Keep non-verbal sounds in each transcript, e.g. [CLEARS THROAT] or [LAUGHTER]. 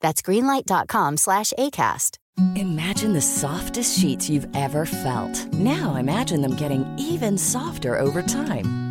That's greenlight.com slash ACAST. Imagine the softest sheets you've ever felt. Now imagine them getting even softer over time.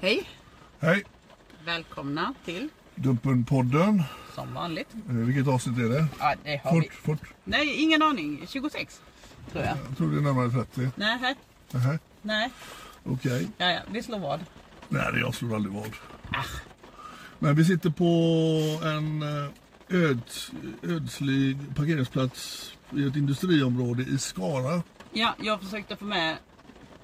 Hej! Hej, Välkomna till, Dumpen-podden. som vanligt. Eh, Vilket avsnitt är det? Ja, det har Fort, vi. fort. Nej, ingen aning. 26, tror jag. Jag tror det är närmare 30. Nej. Nähä, nej. okej. Ja, ja, vi slår vad. Nej, det jag slår aldrig vad. Ah. Men vi sitter på en eh, öds, ödslig parkeringsplats i ett industriområde i Skara. Ja, jag försökte få med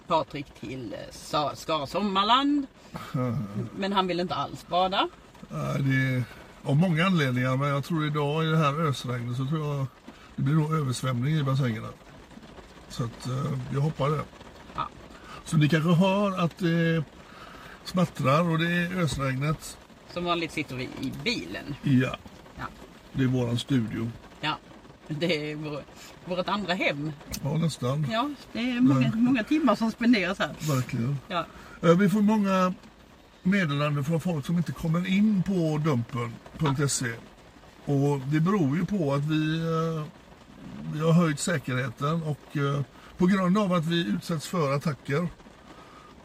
Patrik till eh, Skara Sommarland. [LAUGHS] Men han ville inte alls bada. Eh, Det är av många anledningar, men jag tror idag i det här ösregnet så tror jag det blir nog översvämning i bassängerna. Så att eh, jag hoppar det. Ja. Så ni kanske hör att det smattrar och det är ösregnet. Som vanligt sitter vi i bilen. Ja, Ja, det är våran studio. ja. Det är vår, vårt andra hem. Ja, nästan. Ja, det är många, många timmar som spenderas här. Verkligen. Ja, Eh, Vi får många meddelanden från folk som inte kommer in på dumpen.se. Och det beror ju på att vi, eh, vi har höjt säkerheten och eh, på grund av att vi utsätts för attacker,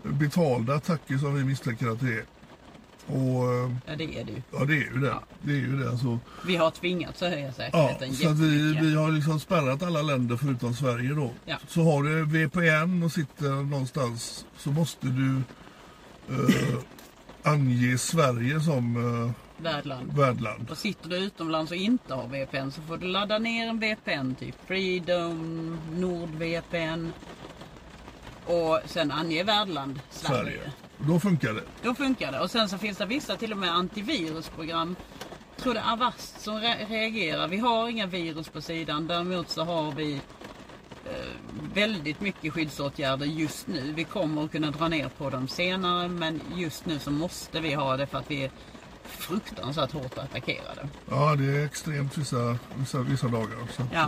betalda attacker som vi misstänker att det är. Och ja det är det ju. ja, det är ju det. Ja. Det är ju det. Alltså, Vi har tvingats att höja Ja, säkerheten så att vi, vi har liksom spärrat alla länder förutom Sverige då. Ja. Så har du VPN och sitter någonstans så måste du eh, ange Sverige som eh, Värdland. värdland. Och sitter du utomlands och inte har VPN så får du ladda ner en VPN, typ Freedom, NordVPN. Och sen ange värdland Sverige. Sverige. Då funkar det. Då funkar det. Och sen så finns det vissa till och med antivirusprogram. Jag tror det är Avast som re- reagerar. Vi har inga virus på sidan. Däremot så har vi eh, väldigt mycket skyddsåtgärder just nu. Vi kommer att kunna dra ner på dem senare men just nu så måste vi ha det för att vi fruktansvärt hårt attackerade. Ja, det är extremt vissa, vissa, vissa dagar. Så, Ja. eh,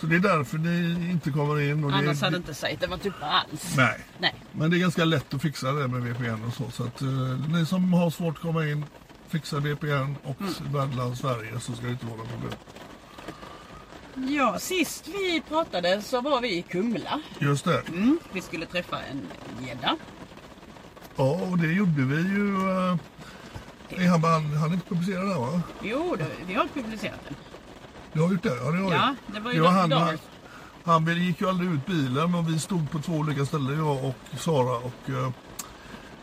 så det är därför ni inte kommer in. Och det, Annars hade det, inte sagt det var typ alls. Nej, Nej. men det är ganska lätt att fixa det med VPN och så. Så att eh, ni som har svårt att komma in, fixa VPN och Mm. värdland Sverige så ska det inte vara något problem. Ja, sist vi pratade så var vi i Kumla. Just det. Mm. Vi skulle träffa en gädda. Ja, och det gjorde vi ju. Uh, han, han, han är inte publicerad där va? Jo, det, vi har publicerat den. Du har gjort det? Ja, det har Ja, det var ju Darth han, han, han gick ju aldrig ut bilen men vi stod på två olika ställen jag och Sara. Och, eh,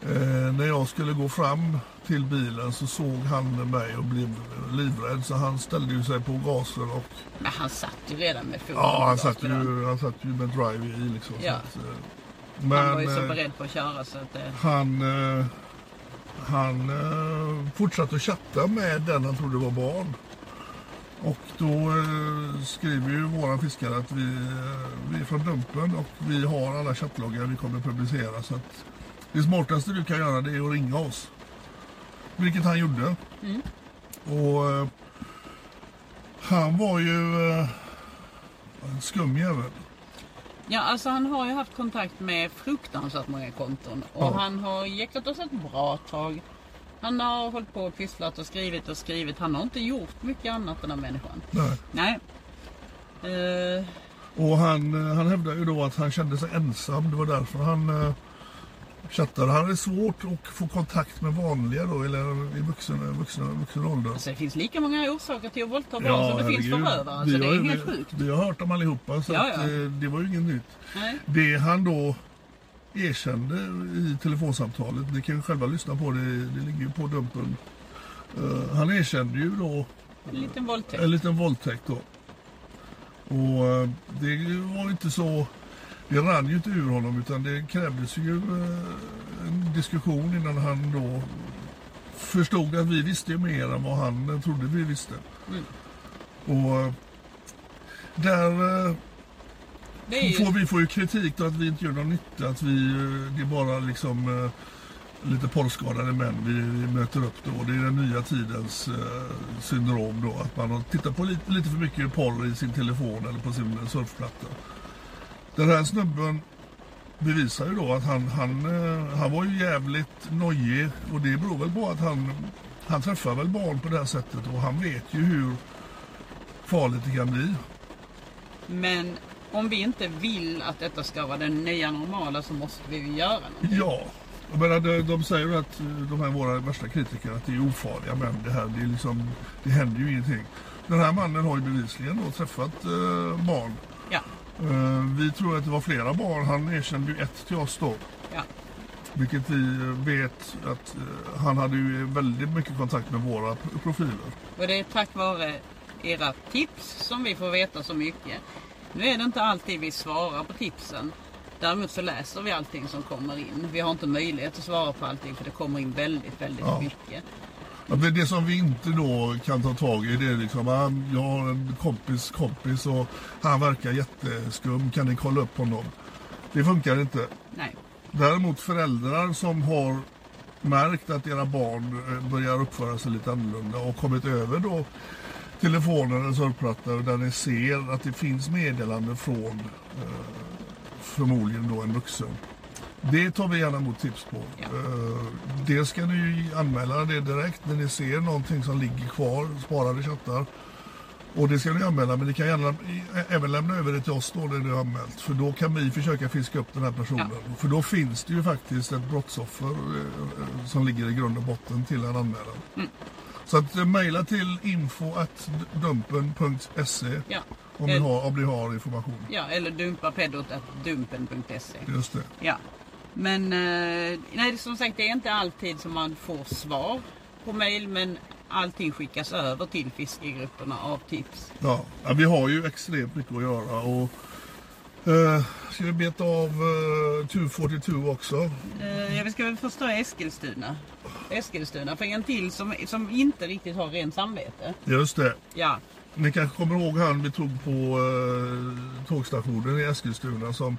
eh, när jag skulle gå fram till bilen så såg han mig och blev livrädd så han ställde ju sig på gasen och Men han satt ju redan med foten ja, han satt ju, han satt ju med drive i liksom. Ja. Att, eh, Han var ju men, så eh, beredd på att köra så att det... Han, eh, han eh, fortsatte att chatta med den han trodde var barn. Och då eh, skriver ju våra fiskare att vi, eh, vi är från Dumpen och vi har alla chattloggar vi kommer publicera. Så att det smartaste du kan göra det är att ringa oss. Vilket han gjorde. Och eh, Han var ju eh, en skum jävel. Ja, alltså han har ju haft kontakt med fruktansvärt många konton. Och Ja. han har jäklat oss ett bra tag. Han har hållit på och pysslat och skrivit och skrivit. Han har inte gjort mycket annat den här människan. Nej. Nej. Eh, Och han, eh, han hävdar ju då att han kände sig ensam. Det var därför han eh, chattade. Han hade svårt att få kontakt med vanliga då, eller i vuxen, vuxen, vuxen ålder. alltså det finns lika många orsaker till att våldta barn som det finns herregud. förövare. Alltså Vi det är helt sjukt. Vi har hört dem allihopa så Ja, att, ja. eh, det var ju inget nytt. Nej. Det han då erkände i telefonsamtalet, ni kan ju själva lyssna på det, det ligger ju på Dumpen. Eh, han erkände ju då En liten våldtäkt. en liten våldtäkt då. Och eh, det var ju inte så, det rann ju inte ur honom utan det krävdes ju eh, en diskussion innan han då förstod att vi visste mer än vad han eh, trodde vi visste. Mm. Och eh, där ju... får vi får ju kritik då att vi inte gör någon nytta, att vi, det är bara liksom lite porrskadade män vi, möter upp då. Det är den nya tidens eh, syndrom då, att man har tittat på lite, lite för mycket porr i sin telefon eller på sin surfplatta. Den här snubben bevisar ju då att han, han, eh, han var ju jävligt nojig och det beror väl på att han, han träffar väl barn på det här sättet och han vet ju hur farligt det kan bli. Men om vi inte vill att detta ska vara den nya normala så måste vi ju göra något. Ja, jag menar, de, de säger ju att eh, de här våra värsta kritiker att det är ofarliga män det här. Det, är liksom, det händer ju ingenting. Den här mannen har ju bevisligen då träffat eh, barn. Ja, vi tror att det var flera barn. Han erkände ju ett till oss då. ja. Vilket vi eh, vet att eh, han hade ju väldigt mycket kontakt med våra profiler. Och det är tack vare era tips som vi får veta så mycket. Nu är det inte alltid vi svarar på tipsen. Däremot så läser vi allting som kommer in. Vi har inte möjlighet att svara på allting för det kommer in väldigt, väldigt Ja. mycket. Men det som vi inte då kan ta tag i det är liksom, ah, jag har en kompis kompis och han verkar jätteskum, kan ni kolla upp honom? Det funkar inte. Nej. Däremot föräldrar som har märkt att era barn eh, börjar uppföra sig lite annorlunda och kommit över då telefonen eller surfplatta där ni ser att det finns meddelanden från eh, förmodligen då en vuxen. Det tar vi gärna emot tips på. Ja. Eh, det ska ni anmäla det direkt när ni ser någonting som ligger kvar, sparade chattar. Och det ska ni anmäla, men ni kan gärna även lämna över det till oss då när det är anmält. För då kan vi försöka fiska upp den här personen. För då finns det ju faktiskt ett brottsoffer eh, eh, som ligger i grund och botten till en anmälan. Så att mejla till info.dumpen.se Ja. om, ni har, om ni har information. Ja, eller dumpa dumpen.se. Just det. Ja. Men eh, nej, som sagt det är inte alltid som man får svar på mail men allting skickas över till fiskegrupperna av tips. Ja, ja, vi har ju extremt mycket att göra. Och, eh, ska vi beta av eh, 242 också? Eh, jag ska väl först ta Eskilstuna. Eskilstuna, för en till som, som inte riktigt har rent samvete. Just det. Ja, Ni kanske kommer ihåg han vi tog på eh, tågstationen i Eskilstuna som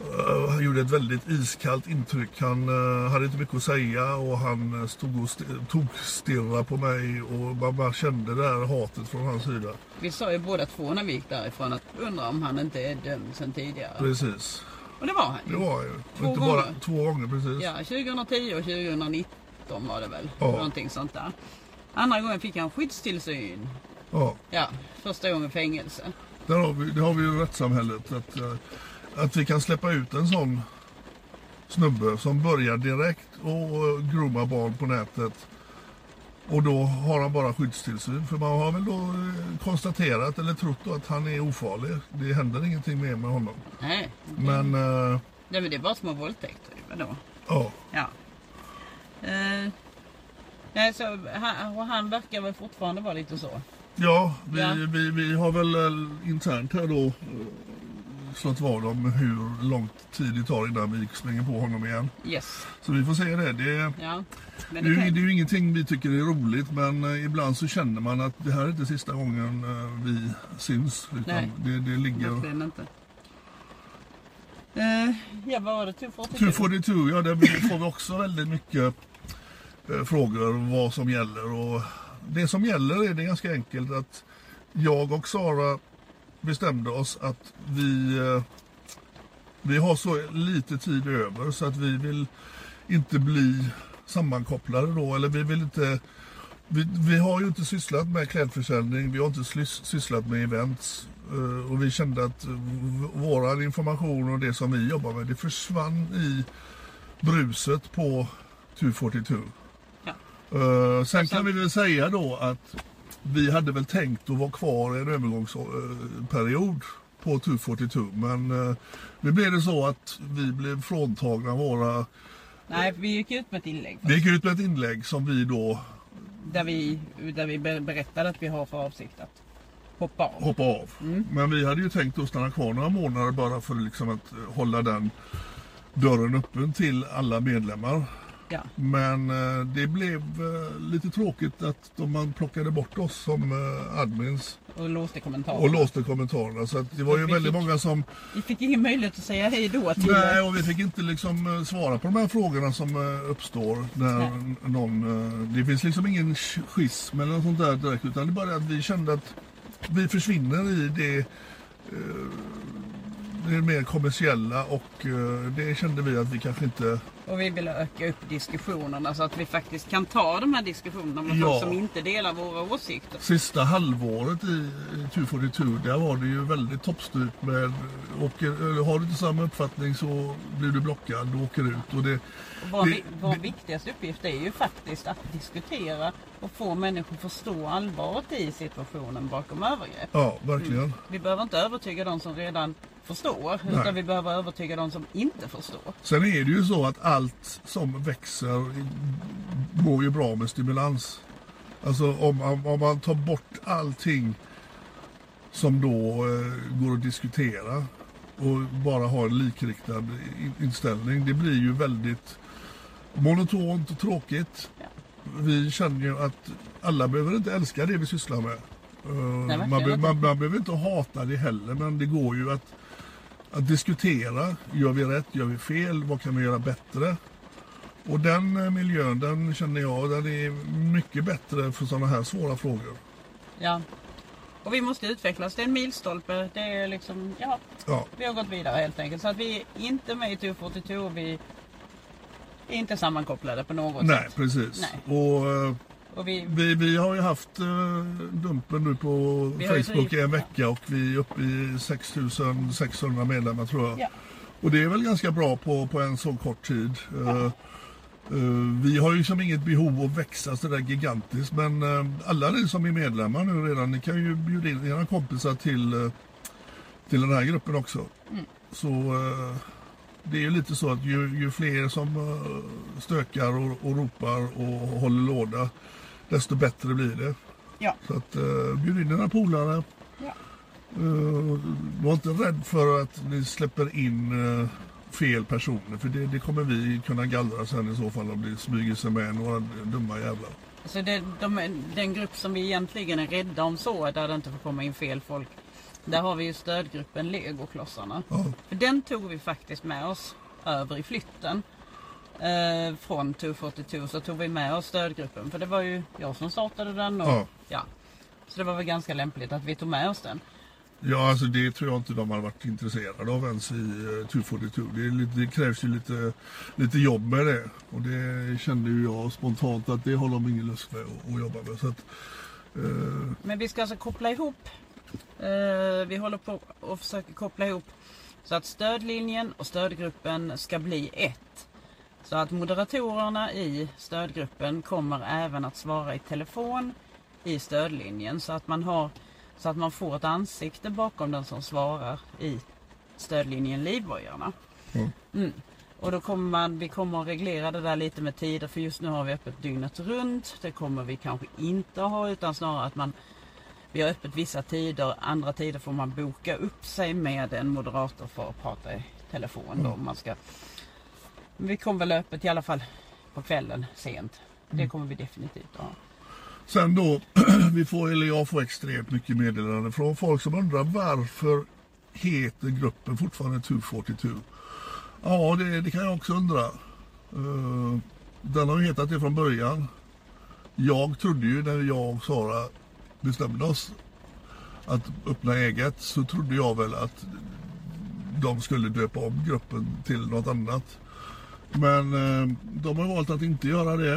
eh, gjorde ett väldigt iskallt intryck. Han eh, hade inte mycket att säga och han eh, stod och st- tog stirrade på mig och man bara kände det här hatet från hans sida. vi sa ju båda två när vi gick därifrån att undra om han inte är dömd sen tidigare. Precis. Och det var han Det var ju. Två inte bara gånger. två gånger precis. Ja, 2010 och 2019 var det väl. Ja. Någonting sånt där. Andra gången fick han skyddstillsyn. Ja. Ja, första gången fängelse. Där har vi, det har vi ju rättssamhället. Att, att vi kan släppa ut en sån snubbe som börjar direkt och eh, grooma barn på nätet. Och då har han bara skyddstillsyn. För man har väl då eh, konstaterat eller trott då att han är ofarlig. Det händer ingenting mer med honom. Nej, Men eh, Nej men det är bara små våldtäkter. Vadå? ja, Ja. Eh, nej, så, han, och han verkar väl fortfarande vara lite så. ja, vi, Ja. Vi, vi har väl eh, internt här då eh, slått vad om hur lång tid det tar innan vi springer på honom igen. Yes. Så vi får se det. det Ja. Det är, det kan, det är ju ingenting vi tycker är roligt men eh, ibland så känner man att det här är inte sista gången eh, vi syns. Nej. det, det ligger... verkligen inte. Eh, ja, vad var det? 242? 242, ja där får vi också väldigt mycket eh, frågor vad som gäller. Och det som gäller är det ganska enkelt att jag och Sara bestämde oss att vi, eh, vi har så lite tid över så att vi vill inte bli sammankopplade då. Eller vi vill inte... Vi, vi har ju inte sysslat med klädförsäljning, vi har inte sysslat med events. eh, Och vi kände att v- våran information och det som vi jobbar med, det försvann i bruset på 242. Ja. Eh, sen kan vi väl säga då att vi hade väl tänkt att vara kvar en övergångsperiod på 242 men eh, nu blev det så att vi blev fråntagna våra... Nej, vi gick ut med ett inlägg Vi gick ut med ett inlägg som vi då där vi, där vi ber- berättade att vi har för avsikt att hoppa av. hoppade av. Men vi hade ju tänkt att stanna kvar några månader bara för liksom att hålla den dörren öppen till alla medlemmar. Ja. Men eh, det blev eh, lite tråkigt att de man plockade bort oss som eh, admins Och låste kommentarer. och låste kommentarerna. Så att det var ju Vi väldigt fick- många som... Vi fick ingen möjlighet att säga hej då till Nej, och vi fick inte liksom svara på de här frågorna som uppstår när Nej. någon... Det finns liksom ingen sch- schism eller något sånt där direkt utan det är bara att vi kände att vi försvinner i det, det mer kommersiella och det kände vi att vi kanske inte... Och vi vill öka upp diskussionerna så att vi faktiskt kan ta de här diskussionerna med Ja. folk som inte delar våra åsikter. Sista halvåret i i 242 där var det ju väldigt toppstyrt med eller har du inte samma uppfattning så blir du blockad, du åker ut och det... Och vår, Det- vår det- viktigaste uppgift är ju faktiskt att diskutera och få människor förstå allvaret i situationen bakom övergrepp. Ja, verkligen. Vi behöver inte övertyga de som redan förstår Nej. utan vi behöver övertyga de som inte förstår. Sen är det ju så att allt som växer mår ju bra med stimulans. Alltså om, om, om man tar bort allting som då eh, går att diskutera och bara har en likriktad in- inställning. Det blir ju väldigt monotont och tråkigt. Vi känner ju att alla behöver inte älska det vi sysslar med. Eh, verkligen man, be, man, man behöver inte hata det heller men det går ju att, att diskutera. Gör vi rätt? Gör vi fel? Vad kan vi göra bättre? Och den eh, miljön, den känner jag, den är mycket bättre för sådana här svåra frågor. Ja. Och vi måste utvecklas. Det är en milstolpe. Det är liksom, ja, Ja, vi har gått vidare helt enkelt. Så att vi är inte med i 242. Vi är inte sammankopplade på något nej sätt. precis. Nej. Och vi, vi, vi har ju haft eh, Dumpen nu på Facebook i en vecka och vi är uppe i 6600 medlemmar tror jag. Ja. Och det är väl ganska bra på, på en så kort tid. Eh, eh, vi har ju som inget behov att växa så där gigantiskt men alla ni som är medlemmar nu redan, ni kan ju bjuda in era kompisar till, till den här gruppen också. Mm. Så det är ju lite så att ju, ju fler som stökar och, och ropar och håller låda desto bättre blir det. ja. Så att uh, bjud in dina polare. Ja. Eh, var inte rädd för att ni släpper in eh, fel personer för det, det kommer vi kunna gallra sen i så fall om det smyger sig med några dumma jävlar. Så det, de, den grupp som vi egentligen är rädda om så, där det inte får komma in fel folk. Där har vi ju stödgruppen Legoklossarna. Ja, För den tog vi faktiskt med oss över i flytten. Eh, från 242 så tog vi med oss stödgruppen. För det var ju jag som startade den. Och, Ja. ja. Så det var väl ganska lämpligt att vi tog med oss den. ja alltså det tror jag inte de har varit intresserade av ens i uh, 242. Det, är lite, det krävs ju lite, lite jobb med det och det kände ju jag spontant att det har de ingen lust med att, att jobba med. Så att, eh, Men vi ska alltså koppla ihop. Eh, vi håller på och försöker koppla ihop. Så att stödlinjen och stödgruppen ska bli ett. Så att moderatorerna i stödgruppen kommer även att svara i telefon i stödlinjen. Så att man, har, så att man får ett ansikte bakom den som svarar i stödlinjen Livbojarna. Ja. Mm. Och då kommer man, vi kommer att reglera det där lite med tider för just nu har vi öppet dygnet runt. Det kommer vi kanske inte ha utan snarare att man vi har öppet vissa tider, andra tider får man boka upp sig med en moderator för att prata i telefon. Då, om man ska. Men vi kommer väl öppet i alla fall på kvällen sent. Det kommer vi definitivt att ha. Sen då, [CLEARS THROAT] vi får, eller jag får extremt mycket meddelanden från folk som undrar varför heter gruppen fortfarande 242? Ja, det, det kan jag också undra. Eh, den har ju hetat det från början. Jag trodde ju när jag och Sara bestämde oss att öppna eget så trodde jag väl att de skulle döpa om gruppen till något annat. Men eh, de har valt att inte göra det.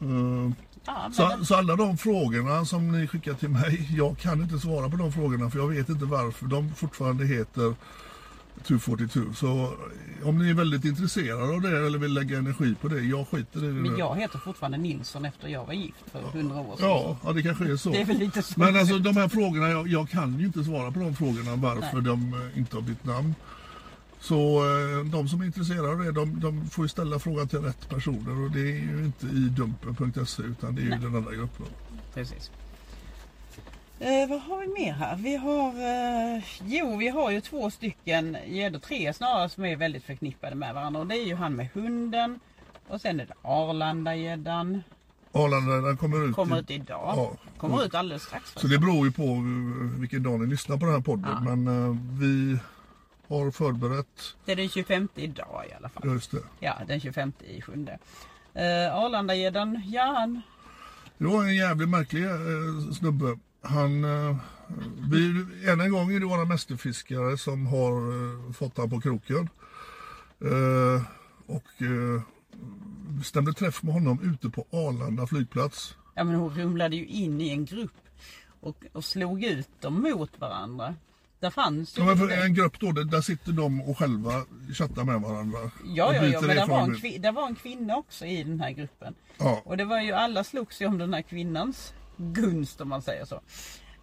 Eh, Ja, så, så alla de frågorna som ni skickar till mig, jag kan inte svara på de frågorna för jag vet inte varför de fortfarande heter 242. Så om ni är väldigt intresserade av det eller vill lägga energi på det, jag skiter i det Men jag heter fortfarande Nilsson efter jag var gift för hundra år sedan. Ja, ja, det kanske är så. Det är väl lite så. Men alltså de här frågorna, jag, jag kan ju inte svara på de frågorna varför de eh, inte har bytt namn. Så eh, de som är intresserade av det, de, de får ju ställa frågan till rätt personer och det är ju inte i dumpen.se utan det är ju den andra gruppen. Precis. Eh, vad har vi mer här? Vi har, eh, jo vi har ju två stycken, eller tre snarare, som är väldigt förknippade med varandra. Och det är ju han med hunden och sen är det Arlandagäddan. Arlanda den kommer ut, Kommer i- ut idag. Ja. Kommer ut alldeles strax. Så det beror ju på eh, vilken dag ni lyssnar på den här podden. Men eh, vi har förberett, Det är den 25 idag i alla fall. just det. Ja, den 25 i sjunde. Eh, Arlandagäddan, ja han, Det var en jävligt märklig eh, snubbe. Han, eh, vi, än en gång är det våra mästerfiskare som har eh, fått han på kroken. Eh, och eh, stämde träff med honom ute på Arlanda flygplats. ja men hon rumlade ju in i en grupp och, och slog ut dem mot varandra. Där fanns ju Ja, men för lite- en grupp då, där, sitter de och själva chattar med varandra. Ja, ja, ja, men det var, en det var en kvinna också i den här gruppen. Ja. Och det var ju, alla slogs ju om den här kvinnans gunst om man säger så.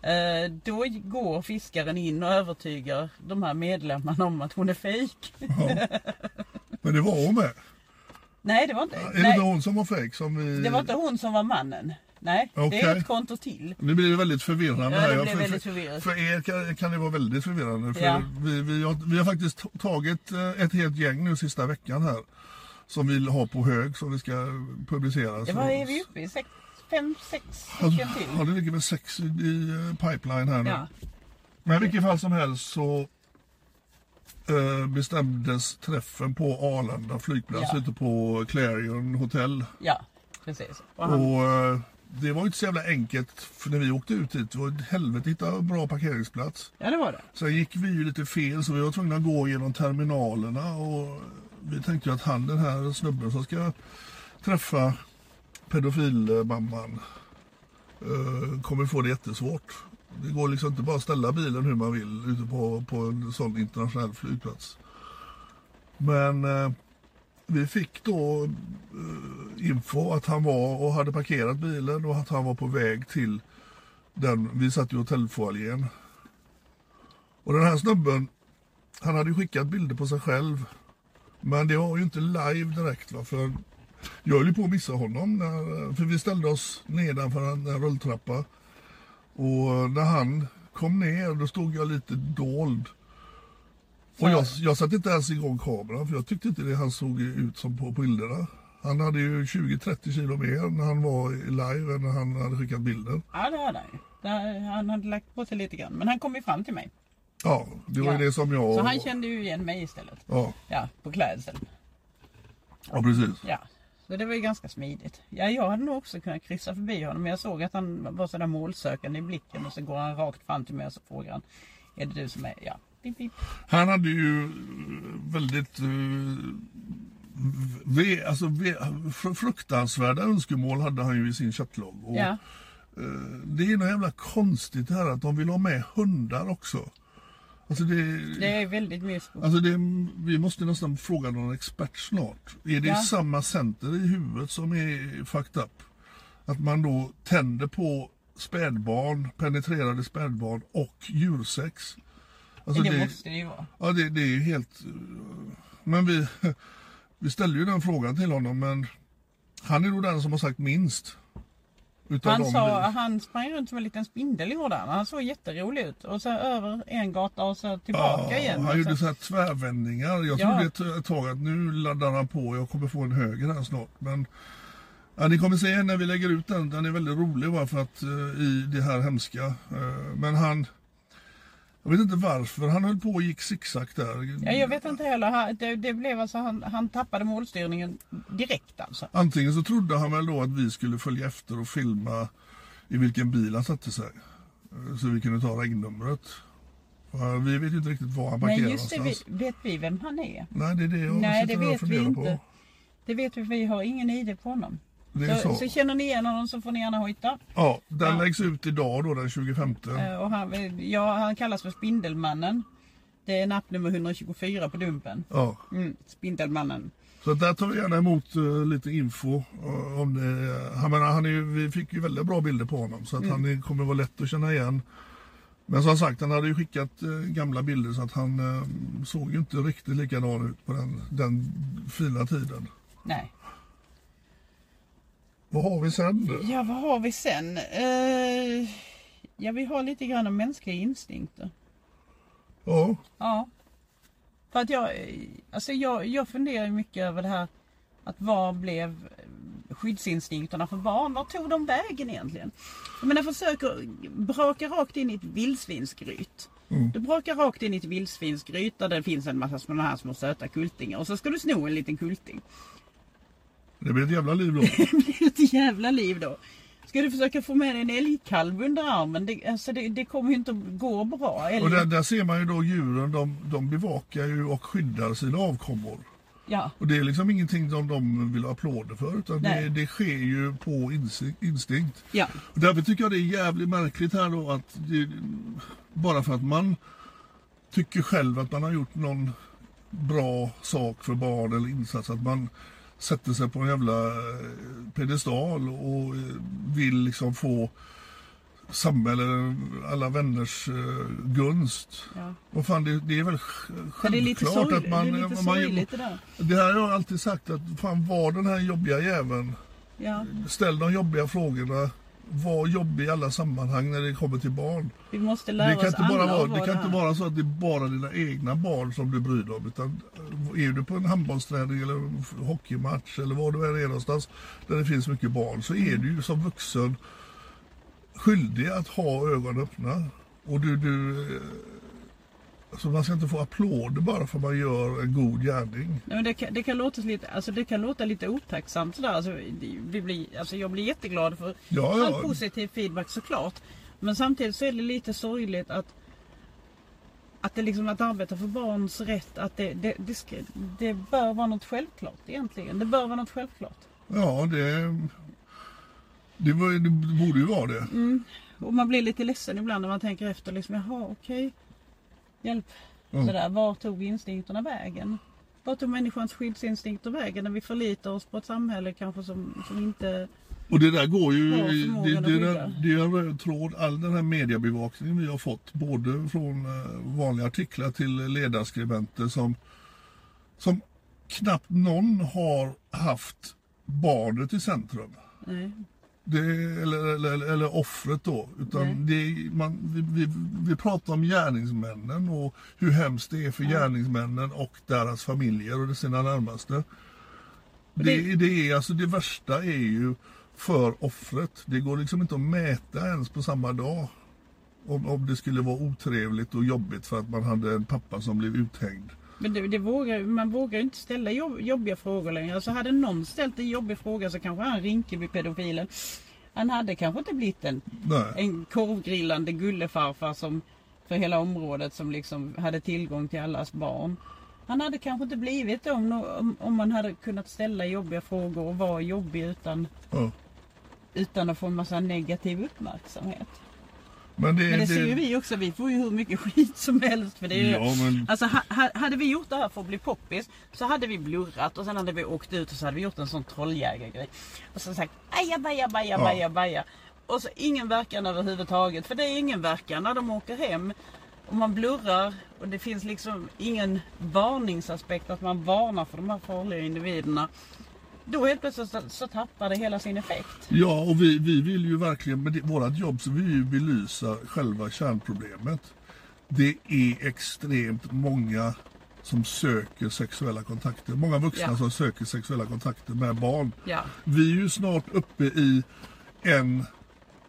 Eh, då går fiskaren in och övertygar de här medlemmarna om att hon är fejk. Men det var hon med. Nej, det var inte, Är det nej, inte hon som var fejk? Som vi... det var inte hon som var mannen. Nej, det Okej. är ett konto till. Nu blir det väldigt förvirrande Ja, här. det Ja, blir väldigt för, förvirrat. för er kan, kan det vara väldigt förvirrande. För Ja. vi, vi, har, vi har faktiskt tagit eh, ett helt gäng nu sista veckan här. Som vi har på hög som vi ska publicera. Det Så- var är vi uppe i? Sex, fem, sex stycken till. ja, det ligger väl sex i, i eh, pipeline här nu. Ja. Men i vilket fall som helst så eh, bestämdes träffen på Arlanda flygplats Ja. ute på Clarion Hotel. ja, precis. Och han, Och eh, det var ju inte så jävla enkelt för när vi åkte ut dit. Det var ett helvete att hitta bra parkeringsplats. ja, det var det. Sen gick vi ju lite fel så vi var tvungna att gå genom terminalerna och vi tänkte ju att han den här snubben som ska träffa pedofilmamman eh, kommer få det jättesvårt. Det går liksom inte bara att ställa bilen hur man vill ute på, på en sån internationell flygplats. Men eh, vi fick då eh, info att han var och hade parkerat bilen och att han var på väg till den, vi satt i hotellfoajén. Och den här snubben, han hade ju skickat bilder på sig själv. Men det var ju inte live direkt va, för jag höll ju på att missa honom. När, för vi ställde oss nedanför en, en rulltrappa. Och när han kom ner då stod jag lite dold. Och jag, jag satte inte ens igång kameran för jag tyckte inte det han såg ut som på bilderna. Han hade ju 20-30 kilo mer när han var i live än när han hade skickat bilden. Ja, det hade han ju. Det- Han hade lagt på sig lite grann. Men han kom ju fram till mig. Ja, det var ju Ja. det som jag... Så han kände ju igen mig istället. Ja, Ja, på klädseln. ja precis. Ja, så det var ju ganska smidigt. Ja, jag hade nog också kunnat kryssa förbi honom. Men jag såg att han var sådär målsökande i blicken. Och så går han rakt fram till mig och så frågar han. Är det du som är... Ja, pip, pip. Han hade ju eh, väldigt uh, ve, alltså, ve, fr- fruktansvärda önskemål hade han ju i sin chattlogg. Och, Ja, eh, det är något jävla konstigt här att de vill ha med hundar också. Alltså det, det är väldigt mysko. alltså det, vi måste nästan fråga någon expert snart. Är det Ja. samma center i huvudet som är fucked up? Att man då tänder på spädbarn, penetrerade spädbarn och djursex. Alltså det, måste det ju vara. Ja, det, det är ju helt... eh, Men vi, vi ställde ju den frågan till honom, men han är nog den som har sagt minst. Han, sa, vi- han sprang runt som en liten spindel gjorde han. Han såg jätterolig ut. Och så över en gata och så tillbaka Ja, igen. han gjorde så, så här tvärvändningar. Jag Ja. trodde ett, tag att nu laddar han på, jag kommer få en höger här snart. Men ja, ni kommer se när vi lägger ut den, den är väldigt rolig bara för att eh, i det här hemska. Eh, men han, jag vet inte varför, han höll på och gick zigzag där. ja, jag vet inte heller. Det, det blev alltså, han, han tappade målstyrningen direkt alltså. Antingen så trodde han väl då att vi skulle följa efter och filma i vilken bil han satte sig. eh, så vi kunde ta regnumret. Vi vet ju inte riktigt var han parkerar Nej just det, någonstans. vet vi vem han är? Nej, det är det jag Nej det vet vi inte. på. Det vet vi, vi har ingen ID på honom. Så, så. känner ni igen honom så får ni gärna hojta. Ja, den Ja. läggs ut idag då den 25. Eh, Och han, ja, han kallas för Spindelmannen. Det är nappnummer 124 på Dumpen. Ja, Mm, Spindelmannen. så där tar vi gärna emot eh, lite info eh, om det. Han, menar, han är vi fick ju väldigt bra bilder på honom så att han är, kommer vara lätt att känna igen. Men som sagt, han hade ju skickat eh, gamla bilder så att han såg ju inte riktigt likadan ut på den, den fina tiden. Nej. Vad har vi sen? Ja, vad har vi sen? Eh, ja, vi har lite grann om mänskliga instinkter. Ja, Ja. För att jag, eh, alltså jag, jag funderar mycket över det här att vad blev skyddsinstinkterna för barn? Var tog de vägen egentligen? Jag menar försöker braka rakt in i ett vildsvinsgryt. Du brakar rakt in i ett vildsvinsgryt där det finns en massa sådana här små söta kultingar och så ska du sno en liten kulting. Det blir ett jävla liv då. [LAUGHS] Det blir ett jävla liv då. Ska du försöka få med dig en älgkalv under armen? Det, alltså det, det kommer ju inte att gå bra. Älg, Och där, där ser man ju då djuren, de, de bevakar ju och skyddar sina avkommor. ja, Och det är liksom ingenting som de vill ha applåder för utan det, det sker ju på instinkt. ja, Och därför tycker jag det är jävligt märkligt här då att det, bara för att man tycker själv att man har gjort någon bra sak för barn eller insats att man sätter sig på en jävla eh, pedestal och eh, vill liksom få samhälle, alla vänners eh, gunst. ja. Vad fan, det, det är väl det är lite, självklart att man... det är lite man sorgligt det där. det här har jag alltid sagt att fan var den här jobbiga jäveln. Ja, Ställ de jobbiga frågorna. Var jobbig i alla sammanhang när det kommer till barn. vi måste lära Det kan, oss inte bara vara, det kan vara inte vara så att det är bara dina egna barn som du bryr dig om. Utan är du på en handbollsträning eller en hockeymatch eller var du än är någonstans där det finns mycket barn så är du ju som vuxen skyldig att ha ögonen öppna. Och du, du, eh, alltså man ska inte få applåder bara för att man gör en god gärning. Nej, men det, kan, det, kan låta lite, alltså det kan låta lite otacksamt sådär. Alltså, det- vi blir, alltså jag blir jätteglad för Ja, ja. all positiv feedback såklart. Men samtidigt så är det lite sorgligt att att det liksom att arbeta för barns rätt, att det, det, det, ska, det bör vara något självklart egentligen. Det bör vara något självklart. Ja, det, det, var, det borde ju vara det. Och man blir lite ledsen ibland när man tänker efter liksom, jaha okej. Hjälp. Mm. Sådär, var tog instinkterna vägen? Var tog människans skyddsinstinkter vägen när vi förlitar oss på ett samhälle kanske som, som inte... Och det där går ju, Ja, det, det, det, det är en röd tråd, all den här mediebevakningen vi har fått, både från eh, vanliga artiklar till ledarskribenter som, som knappt någon har haft barnet i centrum. Nej. Det, eller, eller, eller offret då. Utan det, man, vi, vi, vi pratar om gärningsmännen och hur hemskt det är för gärningsmännen och deras familjer och sina närmaste. Det, det, är, alltså, det värsta är ju för offret. Det går liksom inte att mäta ens på samma dag. Om, om det skulle vara otrevligt och jobbigt för att man hade en pappa som blev uthängd. Men det, det vågar, man vågar inte ställa jobb, jobbiga frågor längre. Alltså hade någon ställt en jobbig fråga så kanske han Rinkeby-pedofilen, han hade kanske inte blivit en, Nej. en korvgrillande gullefarfar som för hela området som liksom hade tillgång till allas barn. Han hade kanske inte blivit det om, om, om man hade kunnat ställa jobbiga frågor och vara jobbig utan, Ja. utan att få en massa negativ uppmärksamhet. Men det, Men det ser ju vi också, vi får ju hur mycket skit som helst för det. är Ja, men- Alltså ha, ha, hade vi gjort det här för att bli poppis så hade vi blurrat och sen hade vi åkt ut och så hade vi gjort en sån trolljägargrej. Och så sagt aja baja baja Ja. baja. Och så ingen verkan överhuvudtaget för det är ingen verkan när de åker hem. Och man blurrar och det finns liksom ingen varningsaspekt att man varnar för de här farliga individerna. Då helt plötsligt så, så tappar det hela sin effekt. Ja, och vi, vi vill ju verkligen, med det, vårat jobb så vill vi ju belysa själva kärnproblemet. Det är extremt många som söker sexuella kontakter. Många vuxna Ja. som söker sexuella kontakter med barn. Ja, Vi är ju snart uppe i en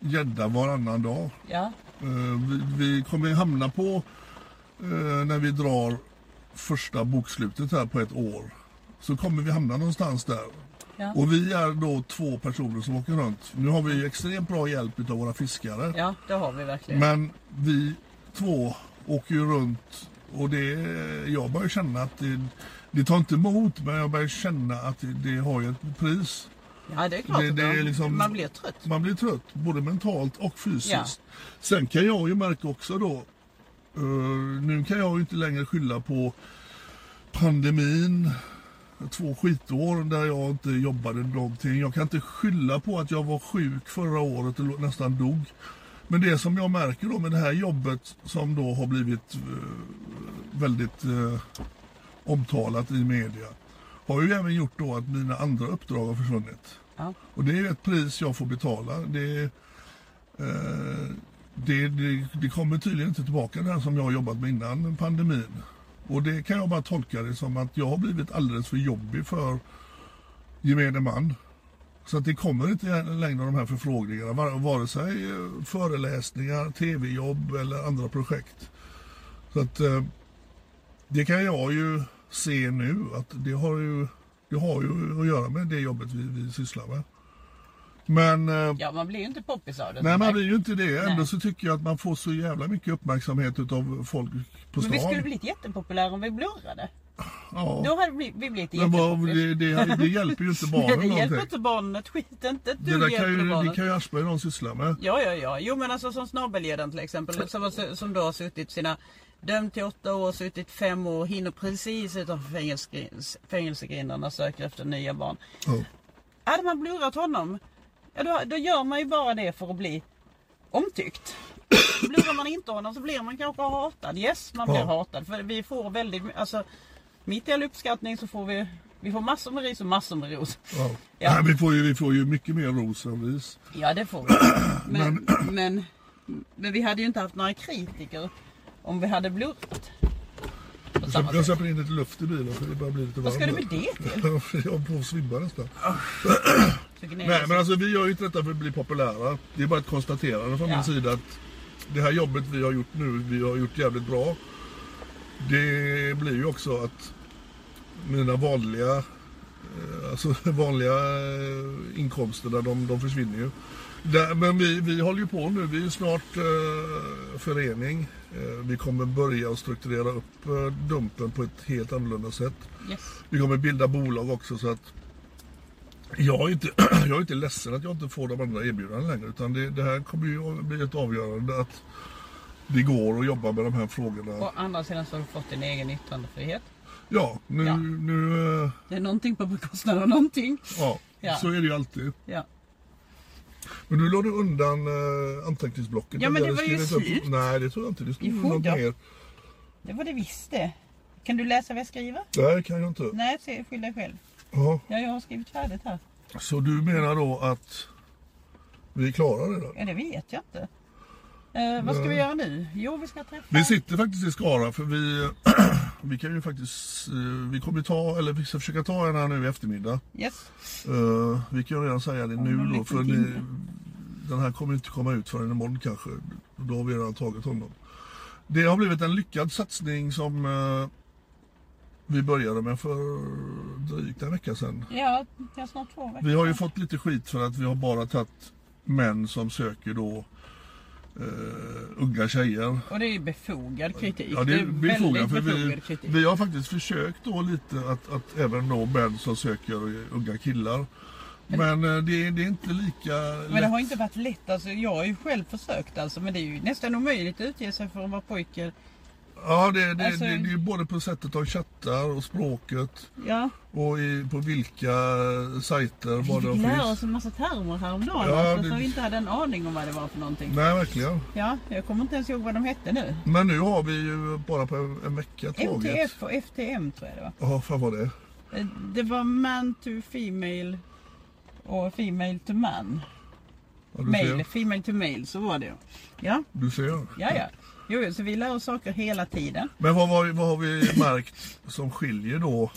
gädda varannan dag. ja, Eh, vi, vi kommer hamna på, eh, när vi drar första bokslutet här på ett år, så kommer vi hamna någonstans där. Ja. Och vi är då två personer som åker runt. Nu har vi extremt bra hjälp av våra fiskare. Ja, det har vi verkligen. Men vi två åker ju runt och det, jag börjar känna att det, det tar inte emot men jag börjar känna att det, det har ju ett pris. ja, det är klart det- det är man- liksom- man blir trött. Man blir trött både mentalt och fysiskt. Ja. Sen kan jag ju märka också då, eh, nu kan jag ju inte längre skylla på pandemin, två skitår där jag inte jobbade någonting. Jag kan inte skylla på att jag var sjuk förra året och nästan dog. Men det som jag märker då med det här jobbet som då har blivit eh, väldigt eh, omtalat i media har ju även gjort då att mina andra uppdrag har försvunnit. Ja. Och det är ett pris jag får betala. Det, eh, det, det, det kommer tydligen inte tillbaka det här som jag har jobbat med innan pandemin. Och det kan jag bara tolka det som att jag har blivit alldeles för jobbig för gemene man. Så att det kommer inte längre de här förfrågningarna, vare sig eh, föreläsningar, tv-jobb eller andra projekt. Så att eh, det kan jag ju se nu att det har ju, det har ju att göra med det jobbet vi, vi sysslar med. Men eh, Ja, man blir ju inte poppis av det. nej, man blir ju inte det. Ändå Nej. så tycker jag att man får så jävla mycket uppmärksamhet av folk på Men vi stan. skulle blivit jättepopulära om vi blurrade. ja. Då hade vi, vi blivit Men vad, det, det, det [LAUGHS] hjälper ju inte barnen det hjälper någonting. inte barnen ett skit. Inte ett Det där kan ju, det det barnen. kan ju Aschberg någon syssla med. Ja, ja, ja. Jo, men alltså som snabelledaren till exempel. Som, som då har suttit sina... Dömd till åtta år, suttit fem år, hinner precis utanför fängelsegrin- fängelsegrindarna söker efter nya barn. Ja. Hade man blurrat honom, ja, då, då gör man ju bara det för att bli omtyckt. Blurar man inte honom så blir man kanske hatad. Yes, man blir Ja. hatad. För vi får väldigt, alltså mitt i all uppskattning så får vi, vi får massor med ris och massor med ros. Ja. Ja. Nej, vi, får ju, vi får ju mycket mer ros än ris. Ja, det får vi. [CLEARS THROAT] Men, men, men vi hade ju inte haft några kritiker om vi hade blurrat. Jag släpper, in lite luft i bilen för det börjar bli lite Vad ska du med varmt. det till? [LAUGHS] jag är på att svimma nästan. [CLEARS THROAT] Nej men alltså vi gör ju inte detta för att bli populära. Det är bara ett konstaterande från Ja. min sida att det här jobbet vi har gjort nu, vi har gjort jävligt bra. Det blir ju också att mina vanliga eh, Alltså [LAUGHS] vanliga eh, inkomsterna de, de försvinner ju. Men vi, vi håller ju på nu, vi är snart eh, förening. Eh, vi kommer börja att strukturera upp Dumpen på ett helt annorlunda sätt. Yes. Vi kommer bilda bolag också så att jag är, inte, [CLEARS THROAT] jag är inte ledsen att jag inte får de andra erbjudandena längre utan det, det här kommer ju bli ett avgörande att det går att jobba med de här frågorna. Å andra sidan så har du fått din egen yttrandefrihet. Ja, nu, Ja. nu eh, Det är någonting på bekostnad av någonting. ja, Ja. så är det ju alltid. Ja. Men du la du undan eh, anteckningsblocket. Ja, men det var ju skrivit upp- slut. Nej, det tror jag inte. Det stod något mer. Det var det visst det. Kan du läsa vad jag skriver? Nej, kan jag inte. Nej, skyll dig själv. Ja. Ja, jag har skrivit färdigt här. Så du menar då att vi klarar det då? Ja, det vet jag inte. Eh, vad ska vi göra nu? Jo, vi ska träffa... Vi sitter faktiskt i Skara för vi, [CLEARS THROAT] vi kan ju faktiskt, eh, vi kommer ta, eller vi ska försöka ta en här nu i eftermiddag. Yes. Eh, vi kan ju redan säga det nu då för ni, den här kommer inte komma ut förrän imorgon kanske. Då har vi redan tagit honom. Det har blivit en lyckad satsning som eh, vi började med för drygt en vecka sedan. Ja, det är snart två veckor. Vi har ju fått lite skit för att vi har bara tagit män som söker då eh, unga tjejer. Och det är ju befogad kritik. Ja, det är befogat. För väldigt vi, befogad kritik. vi har faktiskt försökt då lite att, att även nå män som söker unga killar. Men eh, det, det är inte lika Men det lätt. har inte varit lätt. Alltså, jag har ju själv försökt alltså, men det är ju nästan omöjligt att utge sig för att vara pojke. Ja, det, det, Alltså- det, det är både på sättet de chattar och språket Ja, och i, på vilka sajter vi vad fick lära oss en massa termer häromdagen. Ja, alltså, det- Så vi inte hade en aning om vad det var för någonting. Nej, verkligen. Ja, jag kommer inte ens ihåg vad de hette nu. Men nu har vi ju bara på en, en vecka tagit. MTF och FTM tror jag det var. Ja, fan var det? Eh, Det var man to female och female to man. Ja, Mail, female to male, så var det. Ja, du ser. ja, ja. Jo, så vi lär oss saker hela tiden. Men vad, vad, vad har vi märkt som skiljer då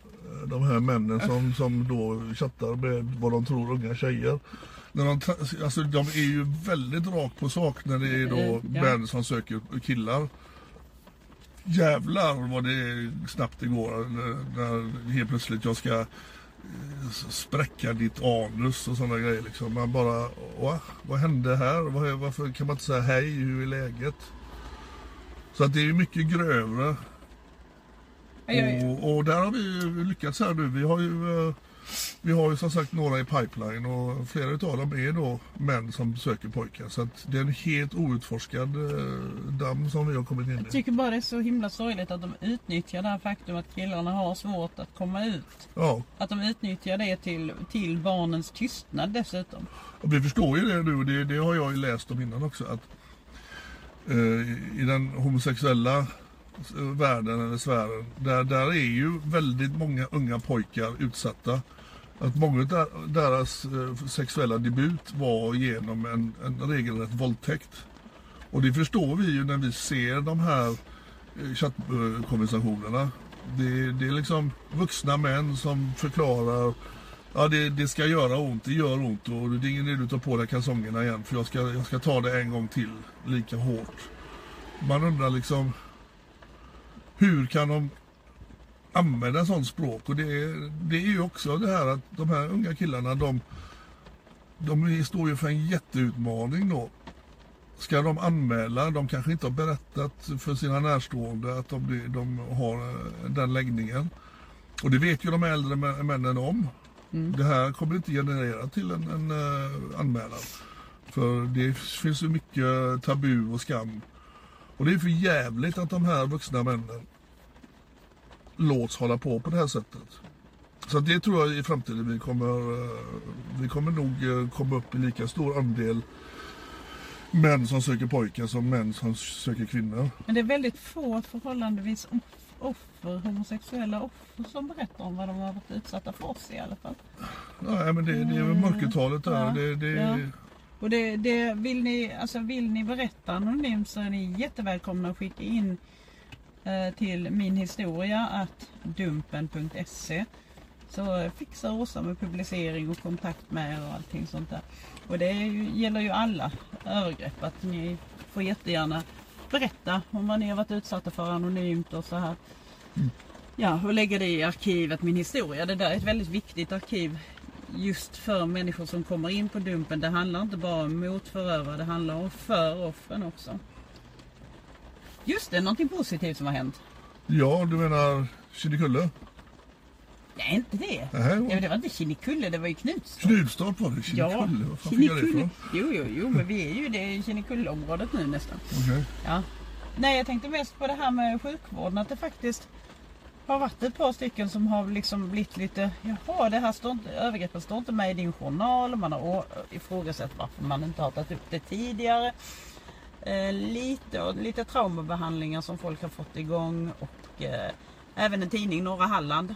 eh, de här männen som, som då chattar med vad de tror unga tjejer? När de, alltså, de är ju väldigt rakt på sak när det är då ja. män som söker killar. Jävlar vad det snabbt det går när, helt plötsligt jag ska eh, spräcka ditt anus och sådana grejer. Liksom. Man bara, Va? vad hände här? Var- Varför kan man inte säga hej, hur är läget? Så att det är mycket grövre. Jag- jag- Och, och där har vi lyckats här nu. Vi har ju, eh, vi har ju som sagt några i pipeline och flera utav dem är då män som söker pojkar. Så att det är en helt outforskad eh, damm som vi har kommit in Jag i. tycker bara det är så himla sorgligt att de utnyttjar det här faktum att killarna har svårt att komma ut. Ja, Att de utnyttjar det till, till barnens tystnad dessutom. och vi förstår ju det nu och det, det har jag ju läst om innan också. att Eh, I den homosexuella eh, världen eller sfären, där, där är ju väldigt många unga pojkar utsatta. Att många av deras eh, sexuella debut var genom en, en regelrätt våldtäkt. Och det förstår vi ju när vi ser de här chattkonversationerna. Det, det är liksom vuxna män som förklarar Ja det, det ska göra ont, det gör ont och det är ingen idé att ta på dig kalsongerna igen för jag ska, jag ska ta det en gång till lika hårt. Man undrar liksom hur kan de använda sånt språk? Och det, är- det är ju också det här att de här unga killarna de, de står ju för en jätteutmaning då. Ska de anmäla? De kanske inte har berättat för sina närstående att de, de har eh, den läggningen. Och det vet ju de äldre männen om. Det här kommer inte generera till en, en uh, anmälan. För det finns ju mycket tabu och skam. Och det är för jävligt att de här vuxna männen låts hålla på på det här sättet. Så det tror jag i framtiden vi kommer, eh, vi kommer nog eh, komma upp i lika stor andel män som söker pojkar som män som söker kvinnor. Men det är väldigt få förhållandevis off- offer, homosexuella offer som berättar om vad de har varit utsatta för oss i alla fall. Ja, men det, det är väl mörkertalet där. Ja, Det, det, ja. Och det, det, vill, ni, alltså vill ni berätta anonymt så är ni jättevälkomna att skicka in eh, till min historia att dumpen.se så fixar Åsa med publicering och kontakt med er och allting sånt där. Och det ju, gäller ju alla övergrepp att ni får jättegärna berätta om vad ni har varit utsatta för anonymt och så här. Ja, och lägga det i arkivet Min historia. Det där är ett väldigt viktigt arkiv just för människor som kommer in på Dumpen. Det handlar inte bara om mot förövare, det handlar om för offren också. Just det, någonting positivt som har hänt. ja, du menar Kinnekulle? Nej, inte det. Nej, Nej, det var inte Kinnekulle, det var ju Knutstorp. Knutstorp var det. Kinnekulle? Det ifrån? Jo, jo, jo, men vi är ju det i Kinnekulleområdet nu nästan. Okej. Ja. Nej, jag tänkte mest på det här med sjukvården. Att det faktiskt har varit ett par stycken som har liksom blivit lite, jaha, det här står inte, övergreppen står inte med i din journal. Man har ifrågasatt varför man inte har tagit upp det tidigare. Eh, lite, och lite traumabehandlingar som folk har fått igång och eh, även en tidning, Norra Halland,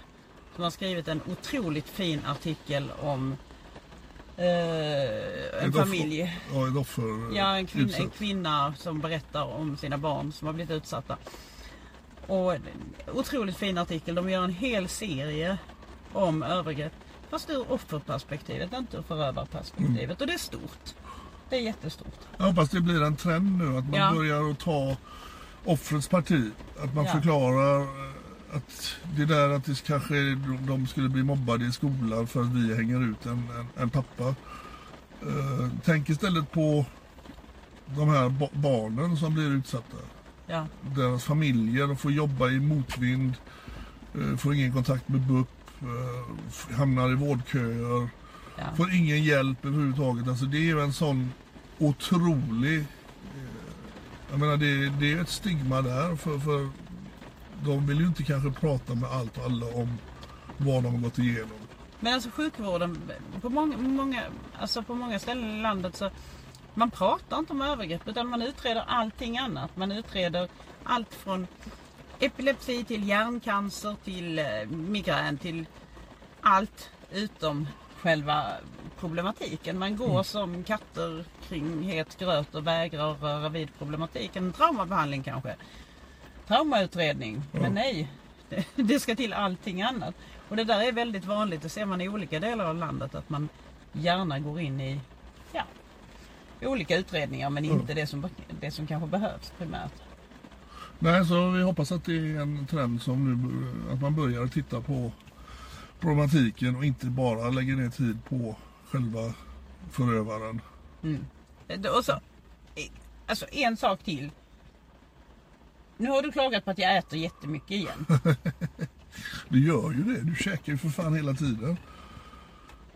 som har skrivit en otroligt fin artikel om eh, en offer- familj Ja, offer. Ja, en kvinna, en kvinna som berättar om sina barn som har blivit utsatta. Och otroligt fin artikel. De gör en hel serie om övergrepp. Fast ur offerperspektivet, inte ur förövarperspektivet. Mm. Och det är stort. Det är jättestort. Jag hoppas det blir en trend nu att man Ja. börjar att ta offrets parti. Att man Ja. förklarar eh, att det där att det kanske de skulle bli mobbade i skolan för att vi hänger ut en, en, en pappa. Eh, tänk istället på de här ba- barnen som blir utsatta. Ja, Deras familjer, de får jobba i motvind, eh, får ingen kontakt med BUP, eh, hamnar i vårdköer. ja. Får ingen hjälp överhuvudtaget. Alltså det är ju en sån otrolig... eh, Jag menar det, det är ett stigma där för, för de vill ju inte kanske prata med allt och alla om vad de har gått igenom. Men alltså sjukvården, på många, många, alltså på många ställen i landet så man pratar inte om övergrepp utan man utreder allting annat. Man utreder allt från epilepsi till hjärncancer till eh, migrän till allt utom själva problematiken. Man går som katter kring het gröt och vägrar röra vid problematiken. Traumabehandling kanske. Traumautredning. Men nej, det, [LAUGHS] det ska till allting annat. Och det där är väldigt vanligt. Det ser man i olika delar av landet att man gärna går in i ja, olika utredningar men inte det, som, det som kanske behövs primärt. Nej, så vi hoppas att det är en trend som nu, att man börjar titta på problematiken och inte bara lägger ner tid på själva förövaren. Eh, Och så, eh, alltså en sak till. Nu har du klagat på att jag äter jättemycket igen. [LAUGHS] Du gör ju det. Du käkar ju för fan hela tiden.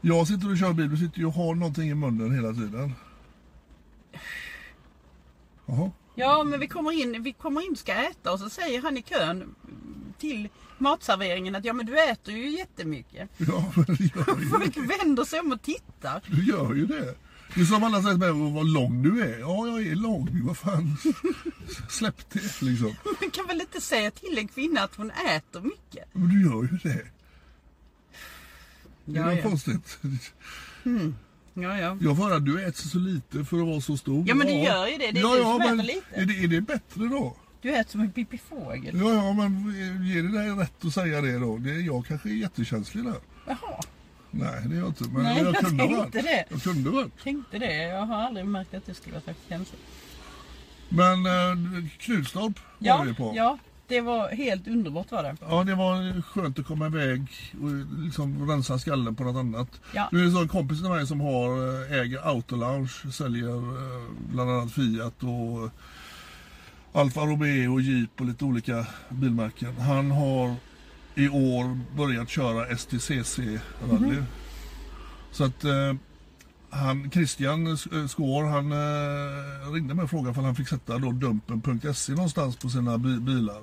Jag sitter och kör bil, du sitter ju och har någonting i munnen hela tiden. Jaha. Ja, men vi kommer in, vi kommer in och ska äta och så säger han i kön till matserveringen att ja men du äter ju jättemycket. Ja, men gör ju [LAUGHS] Folk det. vänder sig om och tittar. Du gör ju det. Det är som alla säger till mig, vad lång du är. Ja, jag är lång. Vad fan. [LAUGHS] Släpp det liksom. [LAUGHS] Man kan väl inte säga till en kvinna att hon äter mycket? Men du gör ju det. Det är Ja, ja. konstigt. Ja, ja. Jag får höra att du äter så lite för att vara så stor. Ja, men du gör ju det. Det är du som äter men lite. Är det, är det bättre då? Du äter som en pippifågel. Ja, ja, men ger det dig rätt att säga det då? Det, jag kanske är jättekänslig där. Jaha, Nej, det är jag inte. Men Nej, jag, jag kunde varit. det. Jag kunde varit. tänkte det. Jag har aldrig märkt att det skulle vara särskilt känsligt. Men eh, Knutstorp var Ja, vi på. ja, det var helt underbart var det. Ja, det var skönt att komma iväg och liksom rensa skallen på något annat. Ja. Nu är det så en kompis till mig som har, eh, äger Autolounge, säljer eh, bland annat Fiat och Alfa Romeo, Jeep och lite olika bilmärken. Han har i år börjat köra STCC-rally. Mhm. Så att eh, han, Christian Skår, han eh, ringde mig och frågade om han fick sätta då dumpen.se någonstans på sina bi- bilar.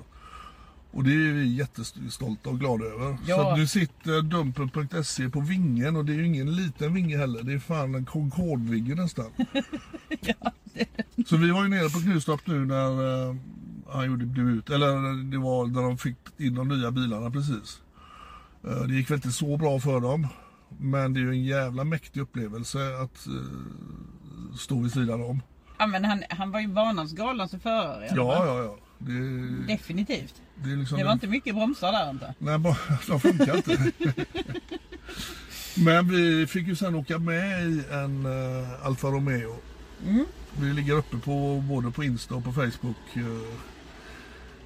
Och det är vi jättestolta och glada över. Ja. Så nu sitter dumpen.se på vingen och det är ju ingen liten vinge heller. Det är fan en Concorde-vinge nästan. [LAUGHS] Så vi var ju nere på Knutstorp nu när eh, han gjorde debut. Eller det var när de fick in de nya bilarna precis. Eh, det gick väl inte så bra för dem. Men det är ju en jävla mäktig upplevelse att eh, stå vid sidan om. Ja, men han, han var ju banans galnaste förare. Ja, ja, ja. Det, Definitivt. det liksom Det var inte mycket bromsar där inte. Nej, bara, [LAUGHS] de funkar inte. Men vi fick ju sen åka med i en uh, Alfa Romeo. Vi ligger uppe på både på Insta och på Facebook. eh.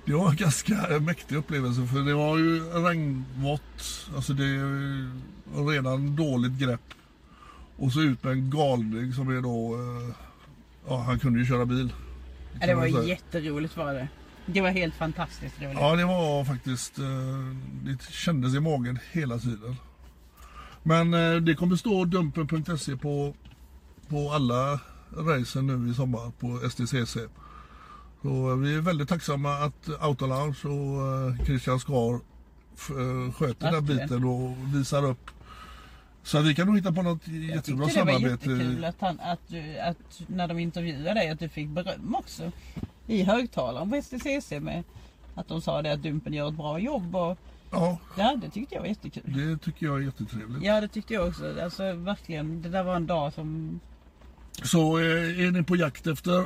det var en ganska mäktig upplevelse för det var ju regnvått. Alltså det är redan dåligt grepp. Och så ut med en galning som är då... eh, ja, han kunde ju köra bil. Ja, det var jätteroligt var det. Det var helt fantastiskt roligt. Ja, det var faktiskt... eh, Det kändes i magen hela tiden. Men eh, det kommer stå dumpen.se på, på alla racen nu i sommar på STCC. Så eh, vi är väldigt tacksamma att Autolounge och Christian Skar sköter den biten och visar upp. Så vi kan nog hitta på något Jag jättebra tyckte det var samarbete. jättekul att, han, att, du, att när de intervjuade dig att du fick beröm också. I högtalaren på STCC med att de sa det att Dumpen gör ett bra jobb. Och, Ja, ja, det tyckte jag var jättekul. det tycker jag är jättetrevligt. Ja, det tyckte jag också. Alltså verkligen, det där var en dag som... Så eh, är ni på jakt efter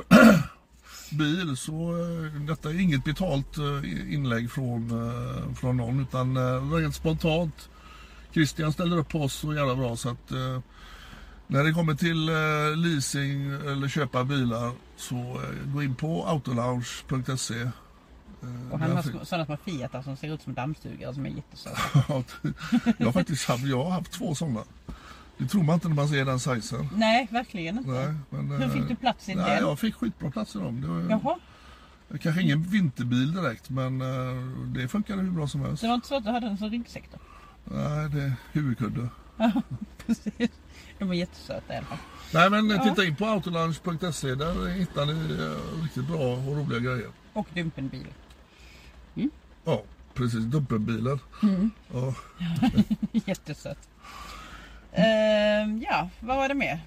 [CLEARS THROAT] bil så eh, detta är inget betalt eh, inlägg från, från någon utan rent spontant. Christian ställer upp på oss så jävla bra så att när det kommer till eh, leasing eller köpa bilar så eh, gå in på autolounge.se. Eh, Och han har sådana små Fiatar som ser ut som dammsugare som är jättesöta. [LAUGHS] jag har faktiskt haft, jag har haft två sådana. Det tror man inte när man ser den sizen. Nej, verkligen inte. Nej, men, Hur fick du plats i Nej, den? jag fick skitbra plats i dem. Det var, Jaha, Kanske ingen vinterbil direkt men det funkade hur bra som helst. det var inte så att du hade en sån ryggsäck då? Nej, det är huvudkudde. [LAUGHS] Precis. De är jättesöta i alla fall. Nej men Ja. titta in på autolunch.se där hittar ni eh, riktigt bra och roliga grejer. Och Dumpenbil. Ja, precis. Dumpenbilar. Mm. Ja. [LAUGHS] Jättesött. Ehm, ja, vad var det mer?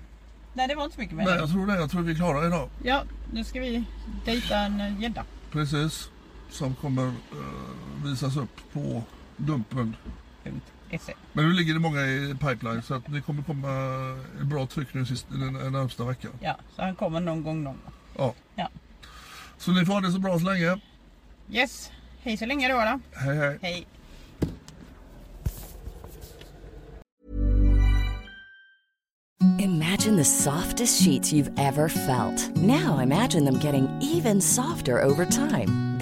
Nej, det var inte så mycket mer. Nej, jag tror det. Jag tror vi är klara idag. Ja, nu ska vi dejta en eh, gädda. Precis. Som kommer eh, visas upp på Dumpen. Punkt. Men nu ligger det många i pipeline så att det kommer komma ett bra tryck nu sist, den, den närmsta veckan. Ja, så han kommer någon gång någon gång. Ja. Ja. Så ni får ha det så bra så länge. Yes, hej så länge då. då. Hej hej. Hej. Imagine the softest sheets you've ever felt. Now imagine them getting even softer over time.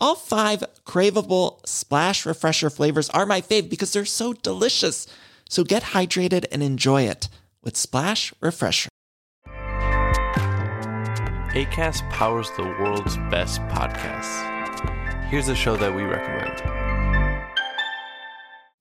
All five craveable splash refresher flavors are my fave because they're so delicious. So get hydrated and enjoy it with Splash Refresher. ACAST powers the world's best podcasts. Here's a show that we recommend.